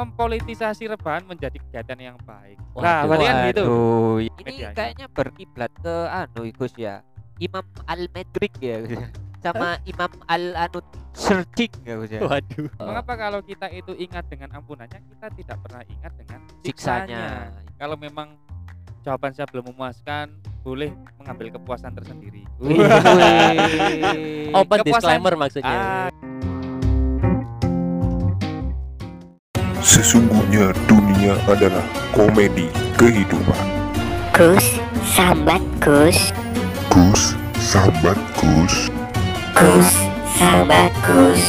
mempolitisasi rebahan menjadi kegiatan yang baik. Waduh, nah, berarti kan gitu. waduh. Ini Medianya. kayaknya berkiblat ke anu Gus ya. Imam Al-Madrik ya ya. Sama Imam Al-Anut Searching ya Gus ya. Waduh. Mengapa kalau kita itu ingat dengan ampunannya, kita tidak pernah ingat dengan Siksanya. siksanya? Kalau memang jawaban saya belum memuaskan, boleh mengambil kepuasan tersendiri. Open Kepuasan- disclaimer maksudnya. Ah, Sesungguhnya dunia adalah komedi kehidupan. Gus, sambat Gus, Gus, sambat Gus. Gus, sambat Gus.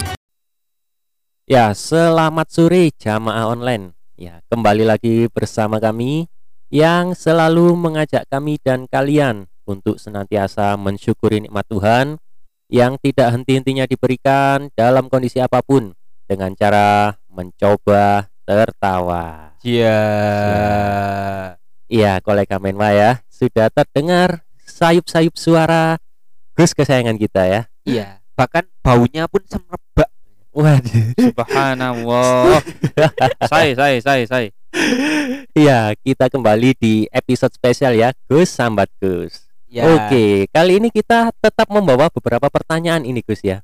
Ya, selamat sore jamaah online. Ya, kembali lagi bersama kami yang selalu mengajak kami dan kalian untuk senantiasa mensyukuri nikmat Tuhan yang tidak henti-hentinya diberikan dalam kondisi apa pun dengan cara mencoba tertawa. Iya. Iya, kolega Menwa ya, sudah terdengar sayup-sayup suara Gus kesayangan kita ya. Iya. Bahkan baunya pun semerbak. Waduh. Subhanallah. saya, saya, saya, saya. Iya, kita kembali di episode spesial ya, Gus Sambat Gus. Ya. Oke, kali ini kita tetap membawa beberapa pertanyaan ini Gus ya.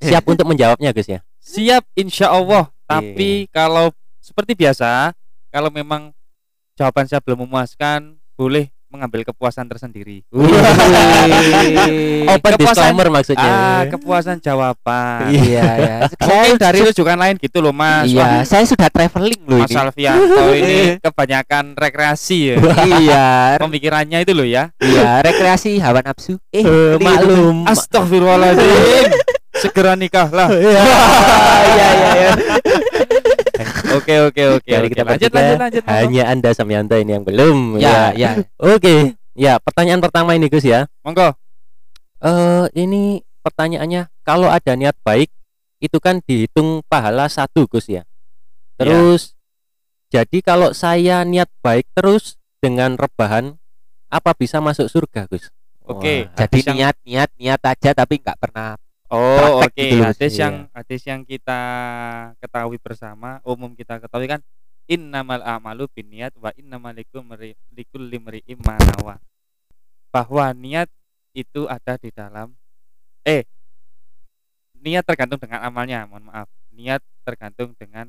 Siap untuk menjawabnya Gus ya. Siap insya Allah. Tapi kalau seperti biasa, kalau memang jawaban saya belum memuaskan, boleh mengambil kepuasan tersendiri. Open Kepuasan- disclaimer maksudnya. Ah, kepuasan jawaban. Iya, ya. Mungkin dari rujukan lain gitu loh Mas. Iya, saya sudah traveling loh Mas ini. Alfianto ini kebanyakan rekreasi ya. iya, Pemikirannya itu loh ya. iya, rekreasi hawa nafsu. Eh, Eh, maklum. Astagfirullahaladzim. Segera nikahlah. Iya, iya, iya. Oke oke oke. Oke. kita lanjut lanjut lanjut. Hanya Anda Samyanto ini yang belum. Ya, ya. Oke. Ya, pertanyaan pertama ini Gus ya. Monggo. Eh, ini pertanyaannya kalau ada niat baik itu kan dihitung pahala satu Gus ya. Terus jadi kalau saya niat baik terus dengan rebahan apa bisa masuk surga Gus? Oke. Wah, Jadi Hadis yang- niat, niat, niat aja tapi nggak pernah. Oh oke. gitu loh, Mas. Hadis Iya. yang hadis yang kita ketahui bersama, umum kita ketahui kan innamal a'malu binniyat wa innamal likulli likulli imri'in ma nawa. Bahwa niat itu ada di dalam eh niat tergantung dengan amalnya, mohon maaf. Niat tergantung dengan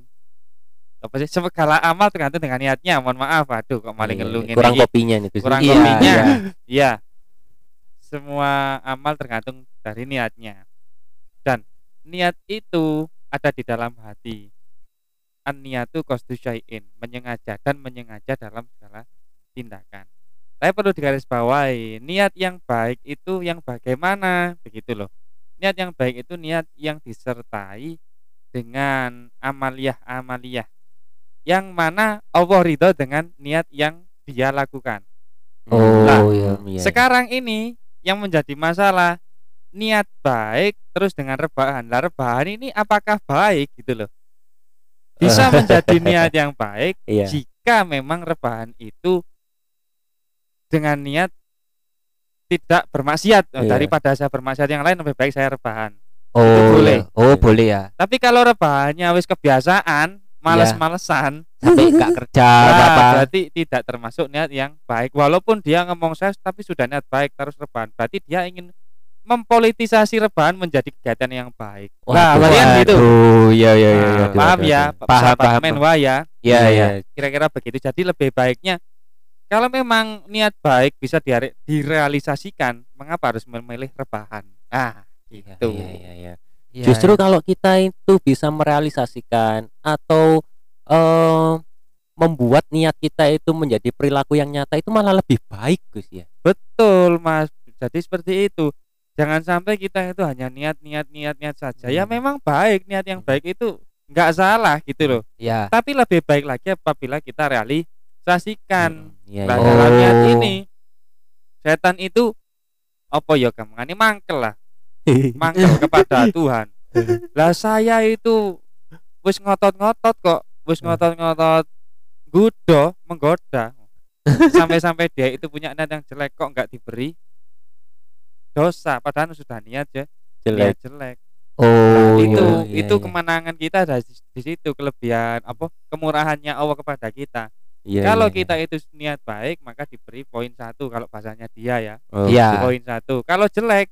apa sih? Segala amal tergantung dengan niatnya. Mohon maaf. Aduh kok maling Iya, ngeluh ngene kurang kopinya nih. Kurang Iya, kopinya. iya. Iya. Semua amal tergantung dari niatnya. Dan niat itu ada di dalam hati. An niatu qasdu syai'in, menyengaja dan menyengaja dalam segala tindakan. Tapi perlu digarisbawahi, niat yang baik itu yang bagaimana? Begitu loh. Niat yang baik itu niat yang disertai dengan amaliyah-amaliyah yang mana Allah ridho dengan niat yang dia lakukan. Oh, Nah, iya. iya. Sekarang ini yang menjadi masalah niat baik terus dengan rebahan. Lah rebahan ini apakah baik gitu loh. Bisa menjadi niat yang baik Iya. jika memang rebahan itu dengan niat tidak bermaksiat Oh, Iya. daripada saya bermaksiat yang lain lebih baik saya rebahan. Oh, boleh. iya. Oh, boleh ya. Tapi kalau rebahannya wis kebiasaan, males-malesan, Sampai nggak kerja Nah, apa-apa. berarti tidak termasuk niat yang baik. Walaupun dia ngomong saya tapi sudah niat baik terus rebahan. Berarti dia ingin mempolitisasi rebahan menjadi kegiatan yang baik. Nah, berarti kan gitu. Iya iya iya. Nah, iya. paham Oke, ya, oke. Pak Paham, sahabat paham. Menwa ya. Iya, iya. Kira-kira begitu. Jadi lebih baiknya kalau memang niat baik bisa dire- direalisasikan, mengapa harus memilih rebahan? Ah, gitu. iya, iya, iya. Iya, Justru iya. kalau kita itu bisa merealisasikan atau eh, membuat niat kita itu menjadi perilaku yang nyata itu malah lebih baik Gus ya. Betul, Mas. Jadi seperti itu. Jangan sampai kita itu hanya niat niat niat niat saja. Ya Hmm. memang baik, niat yang baik itu nggak salah gitu loh. Iya. Tapi lebih baik lagi apabila kita realisasikan. Hmm, Nah, iya. dalam niat Oh. ini setan itu apa ya kamu ini mangkel lah, mangkel kepada Tuhan. Lah saya itu wis ngotot-ngotot kok, wis Hmm. ngotot-ngotot gudo menggoda. Sampai-sampai dia itu punya niat yang jelek kok nggak diberi dosa padahal sudah niat ya jelek. niat jelek Oh, itu iya, itu iya. kemenangan kita ada di, di situ kelebihan apa kemurahannya Allah kepada kita Iya, kalau iya, kita itu niat baik maka diberi poin satu kalau bahasanya dia ya Oh, Iya. poin satu kalau jelek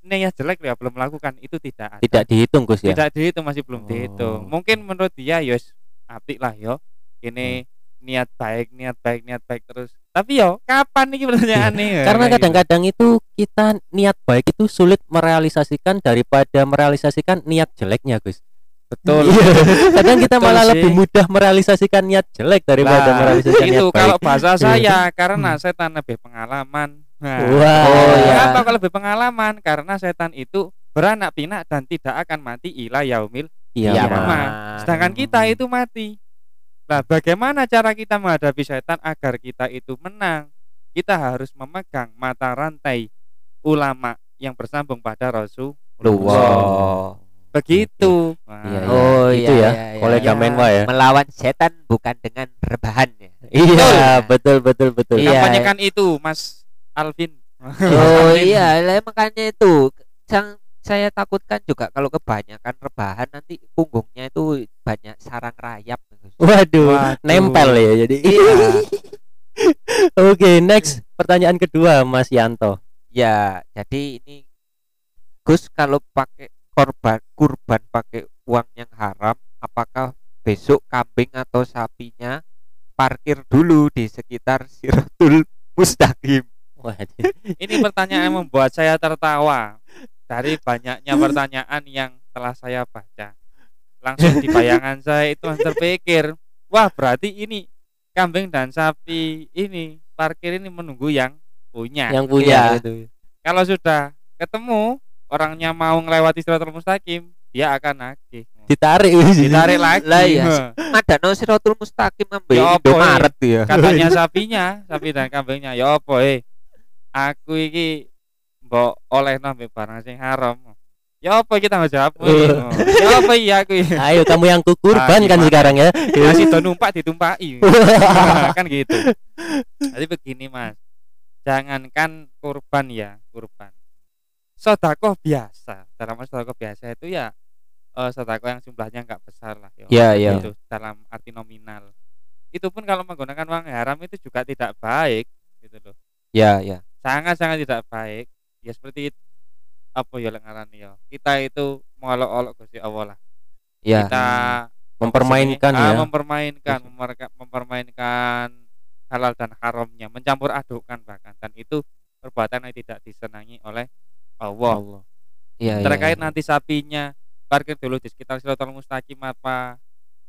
niat jelek ya belum melakukan itu tidak ada. Tidak dihitung Gus ya. tidak dihitung masih belum Oh. dihitung mungkin menurut dia yos apik lah yo ini Hmm. Niat baik niat baik niat baik terus tapi yo kapan nih pertanyaan nih Iya. Karena kadang-kadang itu kita niat baik itu sulit merealisasikan daripada merealisasikan niat jeleknya, Gus. betul Iya. Kadang kita Betul malah sih. lebih mudah merealisasikan niat jelek daripada Lah, merealisasikan niat itu baik. kalau bahasa saya karena setan lebih pengalaman nah, Wah. Oh, ya. Kenapa kalau lebih pengalaman? Karena setan itu beranak pinak dan tidak akan mati ila yaumil Iya, Iya, Mas. Mas. Sedangkan kita itu mati. Nah, bagaimana cara kita menghadapi setan agar kita itu menang? Kita harus memegang mata rantai ulama yang bersambung pada Rasulullah. Wow. Begitu. Iya, iya. Oh Itu iya, ya, iya, iya. kolega iya. Menwa ya. Melawan setan bukan dengan rebahan ya. Iya, betul betul betul. Iya. Kampanyekan itu, Mas Alvin. Oh iya, lah makanya itu yang saya takutkan juga kalau kebanyakan rebahan nanti punggungnya itu banyak sarang rayap. Waduh, Waduh. nempel ya jadi. Iya. Oke, next pertanyaan kedua Mas Yanto. Ya, jadi ini Gus kalau pakai korban kurban pakai uang yang haram, apakah besok kambing atau sapinya parkir dulu di sekitar Siratul Mustaqim? Waduh. Ini pertanyaan yang membuat saya tertawa dari banyaknya pertanyaan yang telah saya baca. Langsung di bayangan saya itu terpikir, wah berarti ini kambing dan sapi ini parkir ini menunggu yang punya. Yang punya Iya. itu. Kalau sudah ketemu orangnya mau ngelewati Siratul Mustaqim, dia akan nagih. Ditarik Ditarik lagi. Lah iya. Ada no Siratul Mustaqim ambil Ya tuh ya. katanya sapinya sapi dan kambingnya ya apa eh aku iki mbok oleh nambe barang sing haram ya apa kita nggak jawab? Oh. ya apa iya aku iki? Ayo kamu yang kukurban Ah, kan sekarang ya. masih do numpak ditumpaki. Nah, kan gitu. Jadi begini mas. Jangankan kurban ya kurban. Sodakoh biasa. Dalam arti sodakoh biasa itu ya eh, sodakoh yang jumlahnya nggak besar lah ya. Iya, iya. Itu dalam arti nominal. Itu pun kalau menggunakan uang haram itu juga tidak baik gitu loh. Ya, ya. sangat sangat tidak baik. Ya seperti it- apa ya lengaran ya kita itu mengolok-olok Gusti Allah lah Ya. kita Mempermainkan ah, ya. mempermainkan memerka- mempermainkan halal dan haramnya mencampur adukkan bahkan dan itu perbuatan yang tidak disenangi oleh Allah Allah. Ya, terkait ya. nanti sapinya parkir dulu di sekitar Siratul Mustaqim apa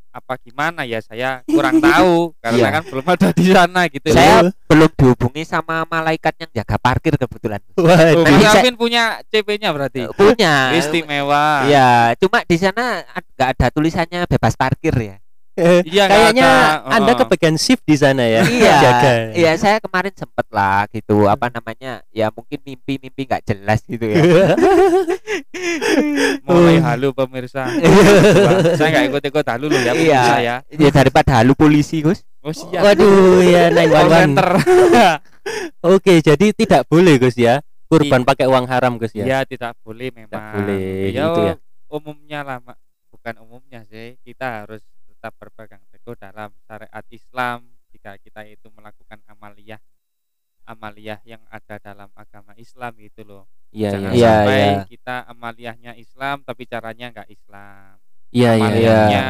apa gimana ya saya kurang tahu karena Iya. kan belum ada di sana gitu Saya belum dihubungi sama malaikat yang jaga parkir kebetulan. Waduh. Saya- punya CP-nya berarti Punya. istimewa Iya, cuma di sana nggak ada tulisannya bebas parkir ya. Iya, nggak Kayaknya ada. Anda kebagian shift di sana ya. Iya, Jaga. iya saya kemarin sempet lah gitu apa namanya ya mungkin mimpi-mimpi nggak jelas gitu ya. mulai Oh. halu pemirsa saya nggak ikut-ikut halu loh ya Iya. ya ya daripada halu polisi Gus. oh siap Waduh, ya Call 911. center Oke, jadi tidak boleh Gus ya. Kurban pakai uang haram Gus ya. ya tidak boleh memang boleh, ya, gitu ya. umumnya lah Mak. bukan umumnya sih kita harus tetap berpegang teguh dalam syariat Islam jika kita itu melakukan amaliyah amaliyah yang ada dalam agama Islam gitu loh Iya, jangan iya. Iya, sampai iya. kita amaliyahnya Islam tapi caranya nggak Islam Iya, iya. iya. amaliyahnya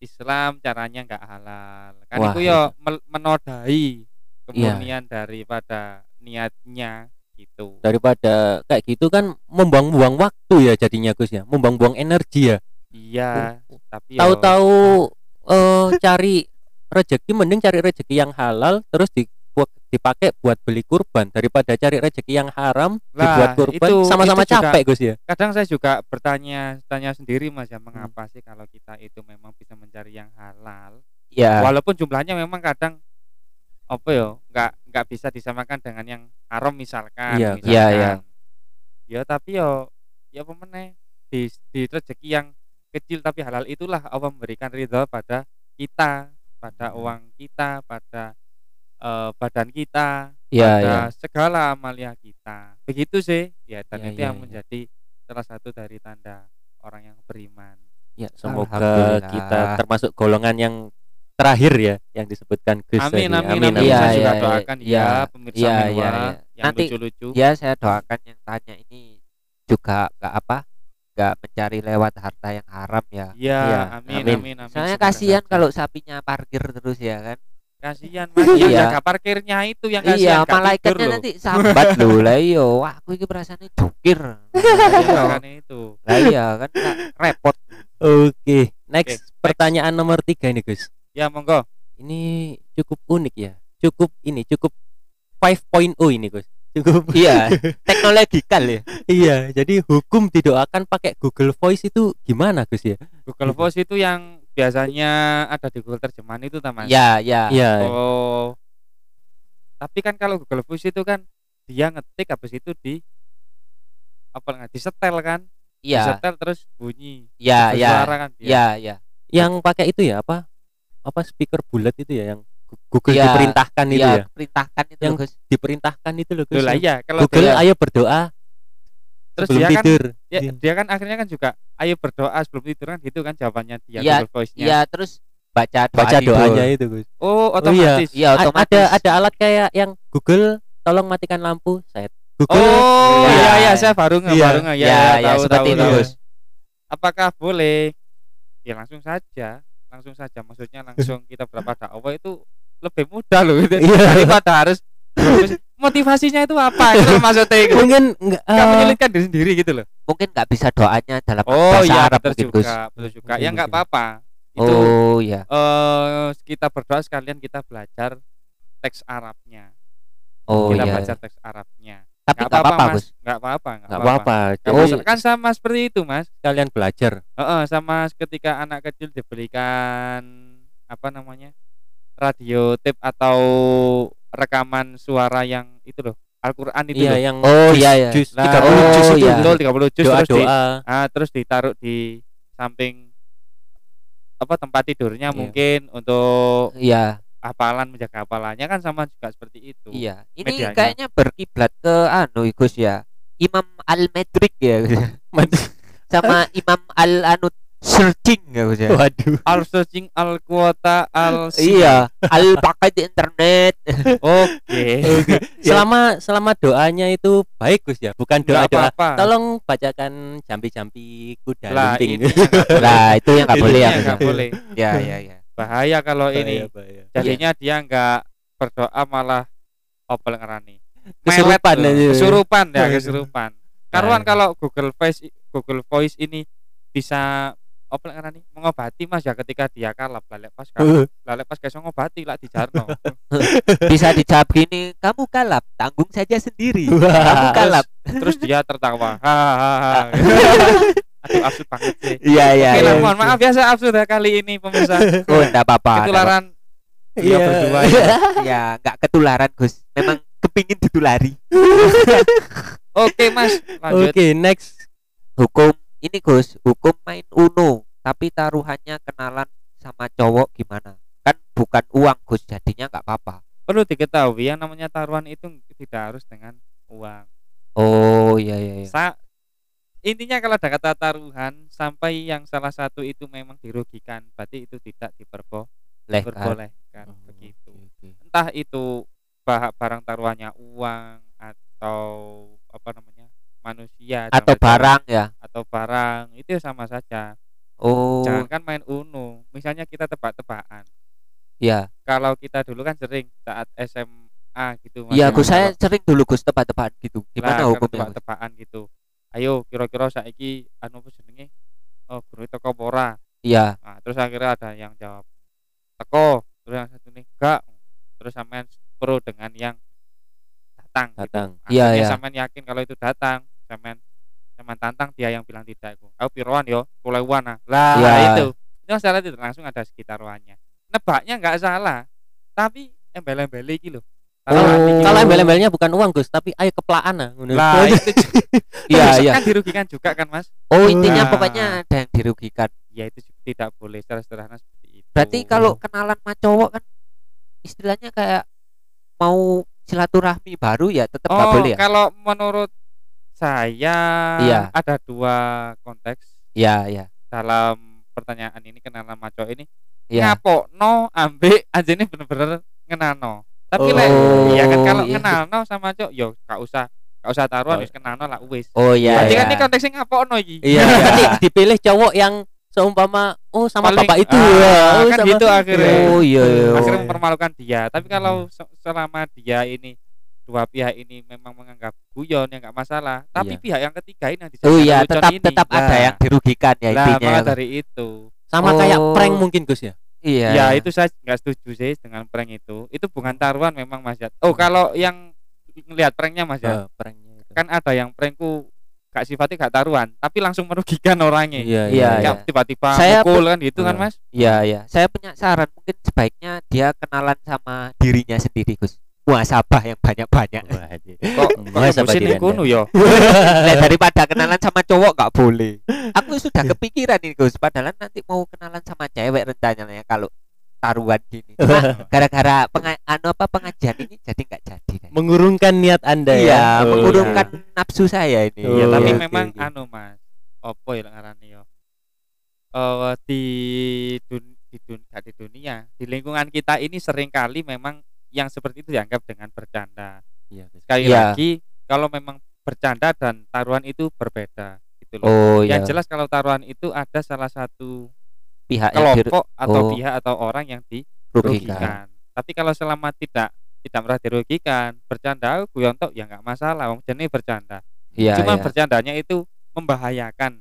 Islam caranya nggak halal kan Wah, itu yo mel- menodai Iya. kemurnian daripada niatnya gitu Daripada kayak gitu kan membuang-buang waktu ya jadinya Gus ya. Membuang-buang energi ya. Iya tapi yo- Tahu-tahu eh cari rezeki mending cari rezeki yang halal terus di dipakai buat beli kurban daripada cari rezeki yang haram Lah, dibuat kurban itu- sama-sama capek Gus ya. kadang saya juga bertanya tanya sendiri mas ya mengapa sih kalau kita itu memang bisa mencari yang halal Ya. walaupun jumlahnya memang kadang apa ya nggak nggak bisa disamakan dengan yang haram misalkan Iya, iya, iya. ya tapi yo ya pemenang di di rezeki yang kecil tapi halal itulah Allah memberikan ridho pada kita pada Hmm. uang kita pada eh, badan kita Iya, pada iya. segala amalia kita begitu sih ya dan Iya, itu iya, yang iya. menjadi salah satu dari tanda orang yang beriman. Ya, semoga kita termasuk golongan yang terakhir ya yang disebutkan Gus Amin, tadi. amin, amin. Iya, Saya juga iya, doakan iya. ya pemirsa Menwa iya, iya. yang Nanti lucu-lucu. ya saya doakan yang tanya ini juga nggak apa nggak mencari lewat harta yang haram ya Iya, Iya, amin, amin. amin, amin. soalnya kasihan kalau sapinya parkir terus ya kan kasihan Mas yang Iya. jaga parkirnya itu yang iya kasihan gak malaikatnya nanti sambat loh lah iya wah aku ini perasaannya jukir Iya, kan itu. lah iya kan repot Oke, next next. pertanyaan nomor tiga ini Gus. Ya, monggo. Ini cukup unik ya. Cukup ini cukup 5.0 ini Gus. Cukup iya teknologikal ya iya. Jadi hukum didoakan pakai Google Voice itu gimana Gus ya? Google Voice itu yang biasanya ada di Google terjemahan itu Taman. ya ya Iya. Oh. Tapi kan kalau Google Voice itu kan dia ngetik habis itu di apa nggak disetel kan? iya Disetel terus bunyi. ya ya kan dia. ya ya Yang pakai itu ya apa? Apa speaker bulat itu ya yang Google Iya, diperintahkan itu ya ya? perintahkan itu Yang Gus Diperintahkan itu loh. Loh yang iya kalau Google dia, ayo berdoa terus dia kan tidur. dia, Iya. dia kan akhirnya kan juga ayo berdoa sebelum tidur kan gitu kan jawabannya dia Iya, Google Voice-nya. iya terus baca doa Baca doanya itu Gus. Oh, iya. otomatis. iya A- otomatis ada ada alat kayak yang Google tolong matikan lampu set Google Oh, Iya. iya iya saya baru nggak Iya. baru nggak ya, ya ya tahu, seperti tahu, itu tahu. Gus Apakah boleh? Ya langsung saja, langsung saja. Maksudnya langsung kita berapa dakwah itu lebih mudah loh itu Iya. daripada harus motivasinya itu apa itu maksudnya itu mungkin nggak eh, menyulitkan diri sendiri gitu loh. mungkin nggak bisa doanya dalam oh bahasa iya Arab betul mungkin Gus juga betul juga. Ya nggak mungkin. apa-apa. Itu oh ya eh kita berdoa sekalian kita belajar teks Arabnya. Oh kita ya belajar teks Arabnya tapi nggak apa-apa mas. Gus. Nggak apa-apa nggak apa-apa. jadi kan sama seperti itu mas. Kalian belajar. Heeh, sama ketika anak kecil diberikan apa namanya radio tape atau rekaman suara yang itu loh Al-Qur'an itu iya loh. yang oh jus- iya ya jus Nah, 30 oh, jus itu. iya. betul 30 juz doa terus di, doa. Ah, terus ditaruh di samping apa tempat tidurnya Iya. mungkin untuk iya hafalan menjaga hafalannya kan sama juga seperti itu. iya ini medianya. kayaknya berkiblat ke anu Gus ya Imam Al Madrik ya Gus. sama Imam Al Anut searching ya Gus ya waduh Al searching al kuota al iya Al pakai di internet Oke. selama selama doanya itu baik Gus ya bukan doa Nggak doa apa-apa. tolong bacakan jampi-jampi kuda Lah lah itu yang nggak boleh ya Gus ya. boleh. ya ya ya Bahaya kalau Bahaya, ini. bahaya. Jadinya dia nggak berdoa malah opel ngerani. Kesurupan Melet aja. Kesurupan ya, Bahaya. kesurupan. Karuan kalau Google Voice Google Voice ini bisa opel ngerani mengobati Mas ya ketika dia kalap lalek pas kalap, Uh, lalek pas kayak ngobati lah di jarno. bisa dijawab gini kamu kalap tanggung saja sendiri kamu kalap Terus dia tertawa. Hahaha. Aduh absurd banget sih. iya iya Oke lah, iya. mohon maaf ya saya absurd ya kali ini pemirsa. oh enggak apa-apa Ketularan Iya. Iya berdua ya. ya nggak ketularan Gus memang kepingin ditulari Oke Mas, lanjut. Oke, next. hukum ini Gus hukum main Uno tapi taruhannya kenalan sama cowok gimana kan bukan uang Gus jadinya nggak apa-apa Perlu diketahui yang namanya taruhan itu tidak harus dengan uang. oh iya iya iya Sa- intinya kalau ada kata taruhan sampai yang salah satu itu memang dirugikan, berarti itu tidak diperbolehkan Leh, kan. diperbolehkan Oh, begitu. oke. Entah itu barang taruhannya uang atau apa namanya manusia atau barang ya atau barang itu sama saja. oh Jangankan main uno, misalnya kita tebak-tebakan. ya Kalau kita dulu kan sering saat SMA gitu. Iya ya, Gus saya sering dulu Gus tebak-tebakan gitu gimana Lah, hukumnya tebak-tebakan gitu. Ayo kira-kira saiki anu apa jenenge? Oh, guru teko apa ora? iya Nah, terus akhirnya ada yang jawab teko, terus yang satu nih enggak. Terus sampean pro dengan yang datang. gitu. Datang. Iya, Akhirnya iya. sampean yakin kalau itu datang, sampean sampean tantang dia yang bilang tidak aku. Aku piroan yo, pulauan ah. Lah Iya. itu. Itu masalah itu langsung ada sekitar ruannya. Nebaknya enggak salah, tapi embel-embel iki lho. Taruhan iki Kalau embel-embelnya bukan uang, Gus, tapi ayo kepelaan ah, ngono. Lah itu iya iya. kan dirugikan juga kan mas? Oh intinya Nah. pokoknya ada yang dirugikan. Ya itu tidak boleh secara sederhana seperti itu. Berarti kalau kenalan sama cowok kan istilahnya kayak mau silaturahmi baru ya tetap nggak oh boleh ya? kalau menurut saya Iya. ada dua konteks Iya, iya. dalam pertanyaan ini kenalan maco ini. Iya. ngapokno ambek anjene bener-bener ngenano tapi lek Oh, iya kan kalau iya. ngenalno sama cok yo gak usah gak usah taruhan Oh. wis kenalno lah wis Oh iya. berarti iya. kan ini konteksnya ngapokno iki Iya. Berarti dipilih cowok yang seumpama oh sama Paling- bapak itu ah, ya. Oh, kan sama- gitu akhirnya Oh iya. iya. akhirnya mempermalukan dia tapi kalau se- selama dia ini dua pihak ini memang menganggap guyon ya nggak masalah tapi Iya. pihak yang ketiga ini yang Oh iya, tetap ini. tetap ada Nah, yang dirugikan ya lah intinya. dari itu sama kayak Oh. prank mungkin Gus ya. Iya. ya itu saya nggak setuju sih dengan prank itu itu bukan taruhan memang mas Jat. oh kalau yang ngelihat pranknya mas Jat, Eh, pranknya itu. kan ada yang prankku gak sifatnya gak taruhan tapi langsung merugikan orangnya Iya, Iya, iya. Tiba-tiba Saya mukul kan gitu kan Iya. mas Iya, iya. Saya punya saran mungkin sebaiknya dia kenalan sama dirinya sendiri, Gus. Muasabah yang banyak-banyak. Kok diri ini kuno yo Nah, daripada kenalan sama cowok nggak boleh. Aku sudah kepikiran nih, Gus. Padahal nanti mau kenalan sama cewek rencananya kalau taruhan gini. Cuma gara-gara penga- anu apa pengajian ini jadi nggak jadi. kayak. Mengurungkan niat Anda ya. Iya, Oh, mengurungkan nafsu saya ini. Iya, Oh, tapi oke, memang oke. anu mas, opo ya ngarani yo. Eh di dun, di, dun, gak di dunia, di lingkungan kita ini sering kali memang yang seperti itu dianggap dengan bercanda. Iya, Gus. Sekali Iya. lagi, kalau memang bercanda dan taruhan itu berbeda, gitu loh. Oh iya, Yang jelas kalau taruhan itu ada salah satu pihak yang kelompok atau oh. pihak atau orang yang dirugikan. Tapi kalau selama tidak tidak merasa dirugikan, bercanda oh, guyon tok ya nggak masalah, wong jenenge bercanda. Iya, Cuma iya. bercandanya itu membahayakan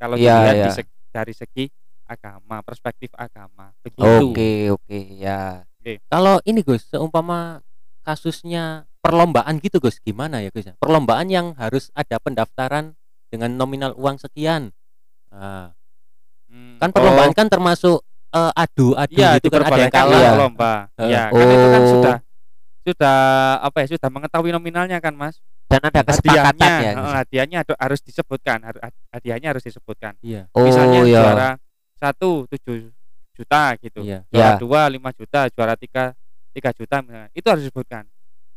kalau Iya, dilihat iya. di seg- dari segi agama, perspektif agama. Begitu. Oke, oke, ya. Kalau ini Gus, seumpama kasusnya perlombaan gitu Gus, gimana ya Gus? ya? Perlombaan yang harus ada pendaftaran dengan nominal uang sekian. Nah, Hmm. kan perlombaan kan termasuk eh, adu-adu Iya, gitu kan ada yang kalah. Iya. lah lomba. Eh. Ya, kan itu kan Oh. sudah sudah apa ya, sudah mengetahui nominalnya kan, Mas. Dan ada kesepakatan Hadiahnya, ya. eh, hadiahnya ada- harus disebutkan, hadiahnya harus disebutkan. Iya. Oh, Misalnya iya. juara satu tujuh juta gitu. Iya. juara Ya. dua lima juta juara tiga tiga juta misalnya. itu harus disebutkan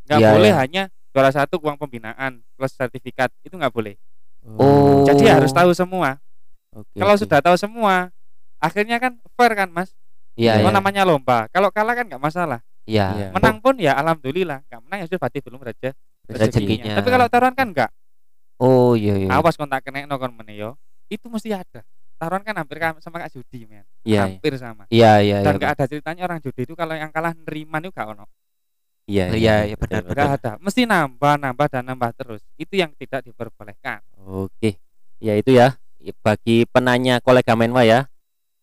nggak Iya, boleh iya. hanya juara satu uang pembinaan plus sertifikat itu nggak boleh Oh. jadi harus tahu semua Oke, kalau oke. sudah tahu semua akhirnya kan fair kan mas Iya, Cuma iya. namanya lomba kalau kalah kan nggak masalah Iya. Iya. menang pun ya alhamdulillah nggak menang ya sudah berarti belum raja Rezekinya. tapi kalau taruhan kan nggak Oh, iya, iya. awas kontak kena no kon meneo itu mesti ada taruhan kan hampir sama kayak judi men Iya, iya. hampir sama Iya, iya, dan iya. nggak ada ceritanya orang judi itu kalau yang kalah nerima itu gak ono Iya, Iya, iya, benar, betul, nggak betul. ada mesti nambah nambah dan nambah terus itu yang tidak diperbolehkan Oke. Ya itu ya bagi penanya kolega Menwa ya.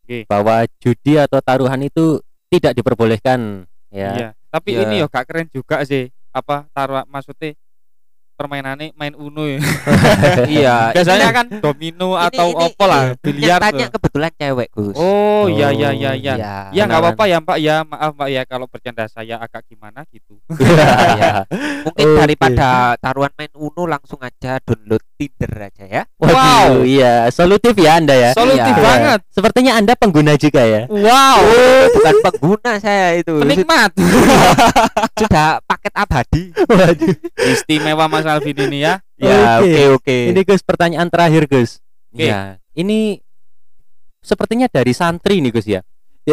Oke. Bahwa judi atau taruhan itu tidak diperbolehkan ya. iya tapi Iya. ini yo gak keren juga sih apa taruh maksudnya permainannya main uno ya Iya. biasanya kan domino ini- atau ini- opo lah Yang biliar tanya tuh. kebetulan cewek, Gus. oh iya iya iya iya Iya. ya nggak kenalan. apa-apa ya mbak ya maaf mbak ya kalau bercanda saya agak gimana gitu Iya. Mungkin Oke. daripada taruhan main Uno langsung aja download Tinder aja ya. Waduh, Wow. iya, solutif ya Anda ya. solutif Iya. banget Sepertinya Anda pengguna juga ya. wow Oh, bukan pengguna saya itu. penikmat Sudah paket abadi. Waduh. istimewa Mas Alvin ini ya Ya, Oke. oke oke. Ini Gus pertanyaan terakhir Gus. Oke. Ya, ini sepertinya dari santri nih Gus ya.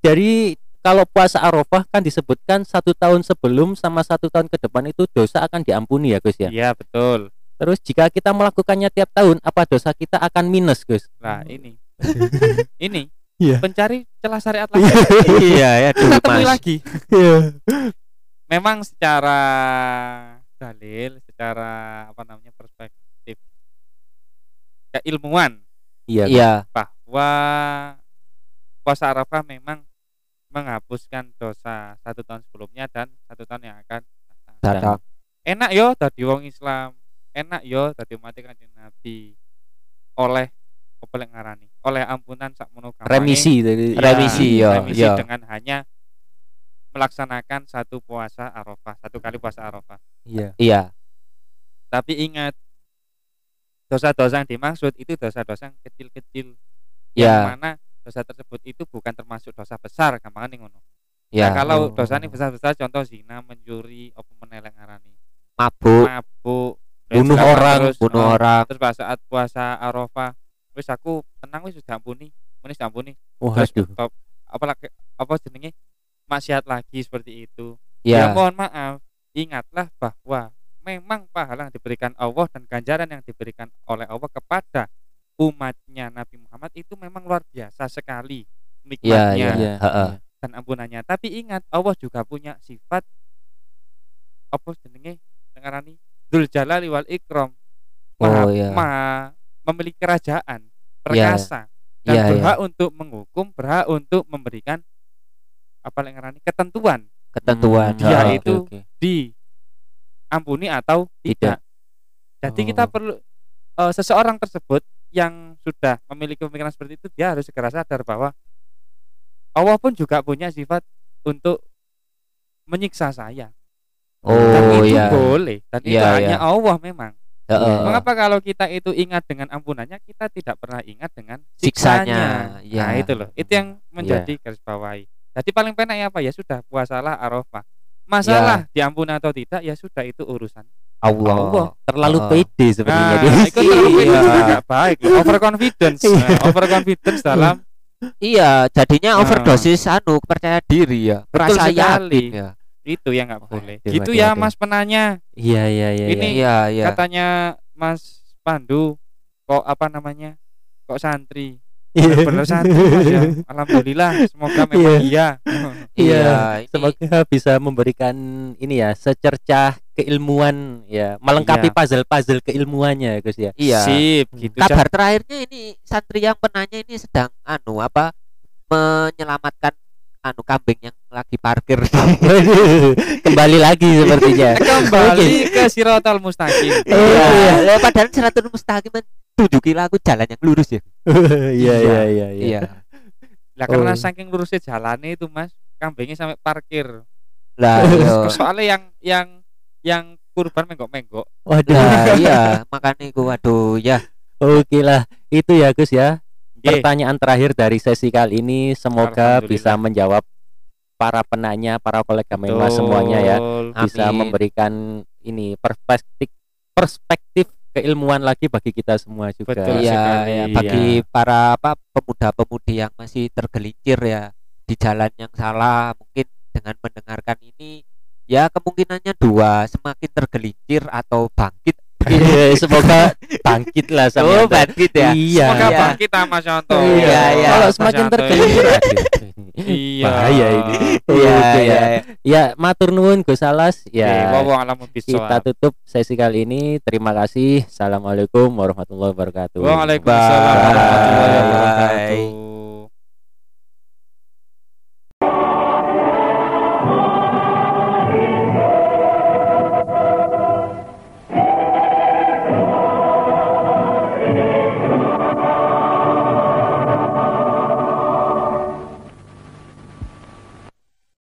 Dari kalau puasa Arafah kan disebutkan satu tahun sebelum sama satu tahun ke depan itu dosa akan diampuni ya Gus ya. iya betul Terus jika kita melakukannya tiap tahun, apa dosa kita akan minus Gus? nah ini ini Iya. pencari celah syariat lagi iya ya kita temui Mas. lagi memang secara dalil secara apa namanya perspektif keilmuan Iya. Iya. bahwa puasa Arafah memang menghapuskan dosa satu tahun sebelumnya dan satu tahun yang akan datang. Datang. enak yo tadi wong Islam enak yo tadi umat kanjeng Nabi oleh apa ngarani oleh ampunan sak mono gampangnya. Remisi dari Ya, Remisi, ya, remisi ya. dengan hanya melaksanakan satu puasa Arafah satu kali puasa Arafah Iya. Iya. tapi ingat dosa-dosa yang dimaksud itu dosa-dosa yang kecil-kecil yang Ya. mana dosa tersebut itu bukan termasuk dosa besar gampang ngono Ya. nah, kalau Oh. dosa ini besar-besar contoh zina mencuri apa meneleng arani mabuk. mabuk Bunuh orang, terus, bunuh oh, orang. terus pas saat puasa Arafah wis aku tenang wis sudah ampuni wis ampuni terus Waduh. top, apa lagi apa jenenge? Maksiat lagi seperti itu. Ya. ya mohon maaf. Ingatlah bahwa memang pahala yang diberikan Allah dan ganjaran yang diberikan oleh Allah kepada umatnya Nabi Muhammad itu memang luar biasa sekali ya nikmatnya ya Iya, heeh. dan ampunannya. Tapi ingat Allah juga punya sifat apa jenenge? Ngarani Dzul Jalali wal Ikram maha, Oh, iya. maha memiliki kerajaan perkasa dan Iya, iya. berhak untuk menghukum berhak untuk memberikan apa yang ngarani ketentuan ketentuan Dia heeh. itu oke, oke. diampuni atau tidak. Jadi kita Oh. perlu eh, seseorang tersebut yang sudah memiliki pemikiran seperti itu dia harus segera sadar bahwa Allah pun juga punya sifat untuk menyiksa saya. Dan oh itu ya boleh dan itu Iya, hanya iya. Allah memang. Heeh. Mengapa kalau kita itu ingat dengan ampunannya kita tidak pernah ingat dengan Siksanya, siksanya? iya. Nah, itu loh. Itu yang menjadi garis bawahi. Jadi paling penak ya apa ya sudah puasalah Arafah. Masalah diampuni atau tidak ya sudah itu urusan Allah, Allah. terlalu Heeh. pede sepertinya Nah, itu terlalu Iya. baik. Overconfidence, Iya. Nah, overconfidence dalam iya jadinya Nah. overdosis anu percaya diri ya percaya yakin ya itu yang nggak boleh. Aduh, Gitu aduh, ya aduh. Mas penanya. Iya iya iya. Ini iya. iya iya Katanya Mas Pandu kok apa namanya? Kok santri? Iya. Bener santri Mas ya. Alhamdulillah, semoga memang iya. Iya, ini- Semoga bisa memberikan ini ya secercah keilmuan ya, melengkapi Iya. puzzle-puzzle keilmuannya Gus ya. iya Sip, gitu. kabar terakhirnya ini santri yang penanya ini sedang anu apa menyelamatkan anu kambing yang lagi parkir Kembali lagi sepertinya. Kembali ke Sirotol Mustaqim. iya ya, padahal seratus mustaqim kan tunjukilah aku jalan yang lurus ya Iya iya iya iya. iya Lah karena Oh. saking lurusnya jalannya itu Mas, kambingnya sampai parkir. lah iya Soalnya yang yang yang kurban menggok-menggok. Waduh. Nah, iya makanya aku waduh ya Oke lah, itu ya Gus ya. Pertanyaan terakhir dari sesi kali ini semoga bisa menjawab para penanya, para kolega Betul. semuanya ya bisa Amin. memberikan ini perspektif perspektif keilmuan lagi bagi kita semua juga. Betul sekali, ya, iya. bagi para apa pemuda-pemudi yang masih tergelincir ya di jalan yang salah mungkin dengan mendengarkan ini ya kemungkinannya dua semakin tergelincir atau bangkit Iya, semoga bangkit lah sama oh bangkit ya Iya. Semoga Iya. bangkit Mas Yanto. Iya, iya. Kalau semakin Yanto tergelincir. Iya. Bahaya ini. iya Oke, iya ya. iya. Ya, matur nuwun Gus Alas. Ya. kita tutup sesi kali ini. Terima kasih. Assalamualaikum warahmatullahi wabarakatuh. Waalaikumsalam warahmatullahi wabarakatuh.